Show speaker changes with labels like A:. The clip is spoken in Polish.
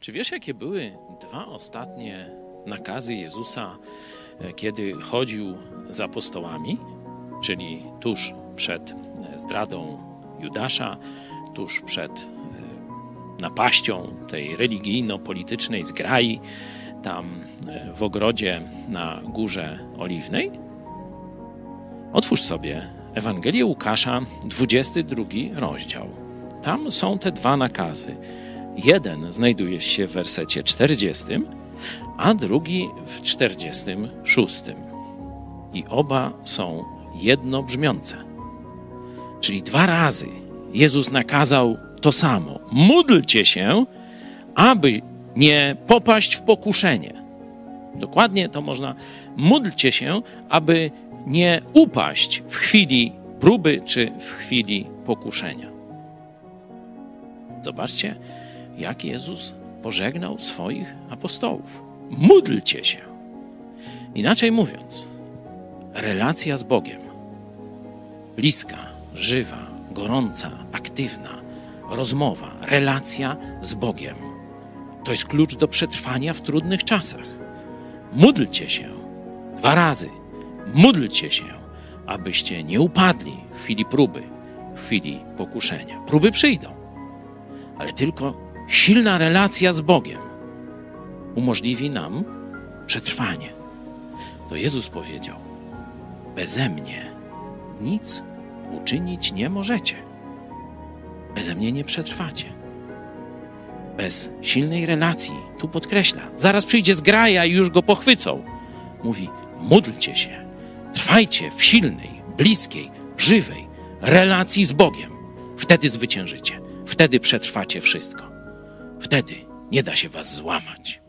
A: Czy wiesz, jakie były dwa ostatnie nakazy Jezusa, e, kiedy chodził z apostołami? Czyli tuż przed e, zdradą Judasza, tuż przed e, napaścią tej religijno-politycznej zgrai tam w ogrodzie na Górze Oliwnej? Otwórz sobie Ewangelię Łukasza, 22 rozdział. Tam są te dwa nakazy. Jeden znajduje się w wersecie 40, a drugi w 46. I oba są jednobrzmiące. Czyli dwa razy Jezus nakazał to samo: módlcie się, aby nie popaść w pokuszenie. Dokładnie to można módlcie się, aby nie upaść w chwili próby czy w chwili pokuszenia. Zobaczcie, jak Jezus pożegnał swoich apostołów. Módlcie się. Inaczej mówiąc, relacja z Bogiem, bliska, żywa, gorąca, aktywna, rozmowa, relacja z Bogiem. To jest klucz do przetrwania w trudnych czasach. Módlcie się dwa razy. Módlcie się, abyście nie upadli w chwili próby, w chwili pokuszenia. Próby przyjdą, ale tylko silna relacja z Bogiem umożliwi nam przetrwanie. To Jezus powiedział: Beze mnie nic uczynić nie możecie. Beze mnie nie przetrwacie. Bez silnej relacji, tu podkreśla, zaraz przyjdzie zgraja i już go pochwycą. Mówi: módlcie się, trwajcie w silnej, bliskiej, żywej relacji z Bogiem. Wtedy zwyciężycie, wtedy przetrwacie wszystko. Wtedy nie da się was złamać.